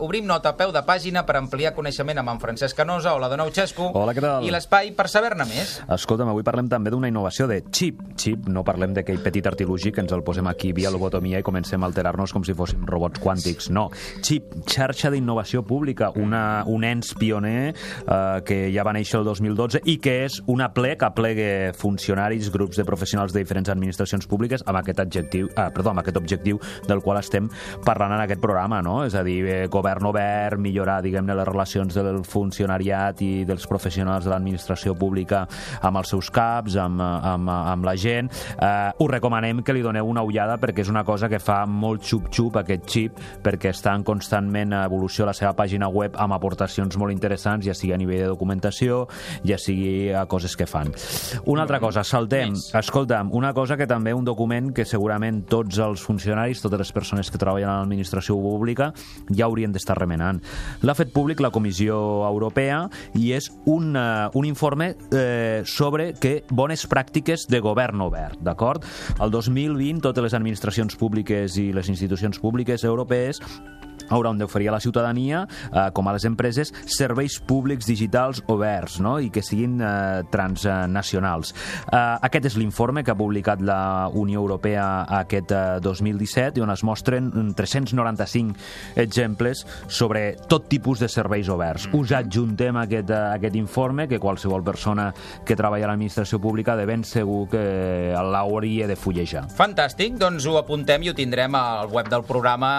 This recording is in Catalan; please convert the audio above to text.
Obrim nota a peu de pàgina per ampliar coneixement amb en Francesc Canosa. Hola de nou, Xesco. Hola, què tal? I l'espai per saber-ne més. Escolta'm, avui parlem també d'una innovació de xip. Xip, no parlem d'aquell petit artilugi que ens el posem aquí via lobotomia i comencem a alterar-nos com si fóssim robots quàntics. No, xip, xarxa d'innovació pública, una, un ens pioner eh, que ja va néixer el 2012 i que és una plec, aplegue funcionaris, grups de professionals de diferents administracions públiques amb aquest adjectiu, eh, perdó, amb aquest objectiu del qual estem parlant en aquest programa, no? És a dir, eh, govern obert, millorar, diguem-ne, les relacions del funcionariat i dels professionals de l'administració pública amb els seus caps, amb, amb, amb la gent. Eh, us recomanem que li doneu una ullada perquè és una cosa que fa molt xup-xup aquest xip, perquè està en constantment evolució a la seva pàgina web amb aportacions molt interessants, ja sigui a nivell de documentació, ja sigui a coses que fan. Una altra cosa, saltem. Escolta'm, una cosa que també un document que segurament tots els funcionaris, totes les persones que treballen a l'administració pública ja haurien d'estar remenant. L'ha fet públic la Comissió Europea i és un, uh, un informe eh, sobre que bones pràctiques de govern obert, d'acord? El 2020 totes les administracions públiques i les institucions públiques europees hauran d'oferir a la ciutadania, eh, com a les empreses, serveis públics digitals oberts no? i que siguin eh, transnacionals. Eh, aquest és l'informe que ha publicat la Unió Europea aquest eh, 2017 i on es mostren 395 exemples sobre tot tipus de serveis oberts. Mm. Us adjuntem aquest, eh, aquest informe que qualsevol persona que treballa a l'administració pública de ben segur que l'hauria de fullejar. Fantàstic, doncs ho apuntem i ho tindrem al web del programa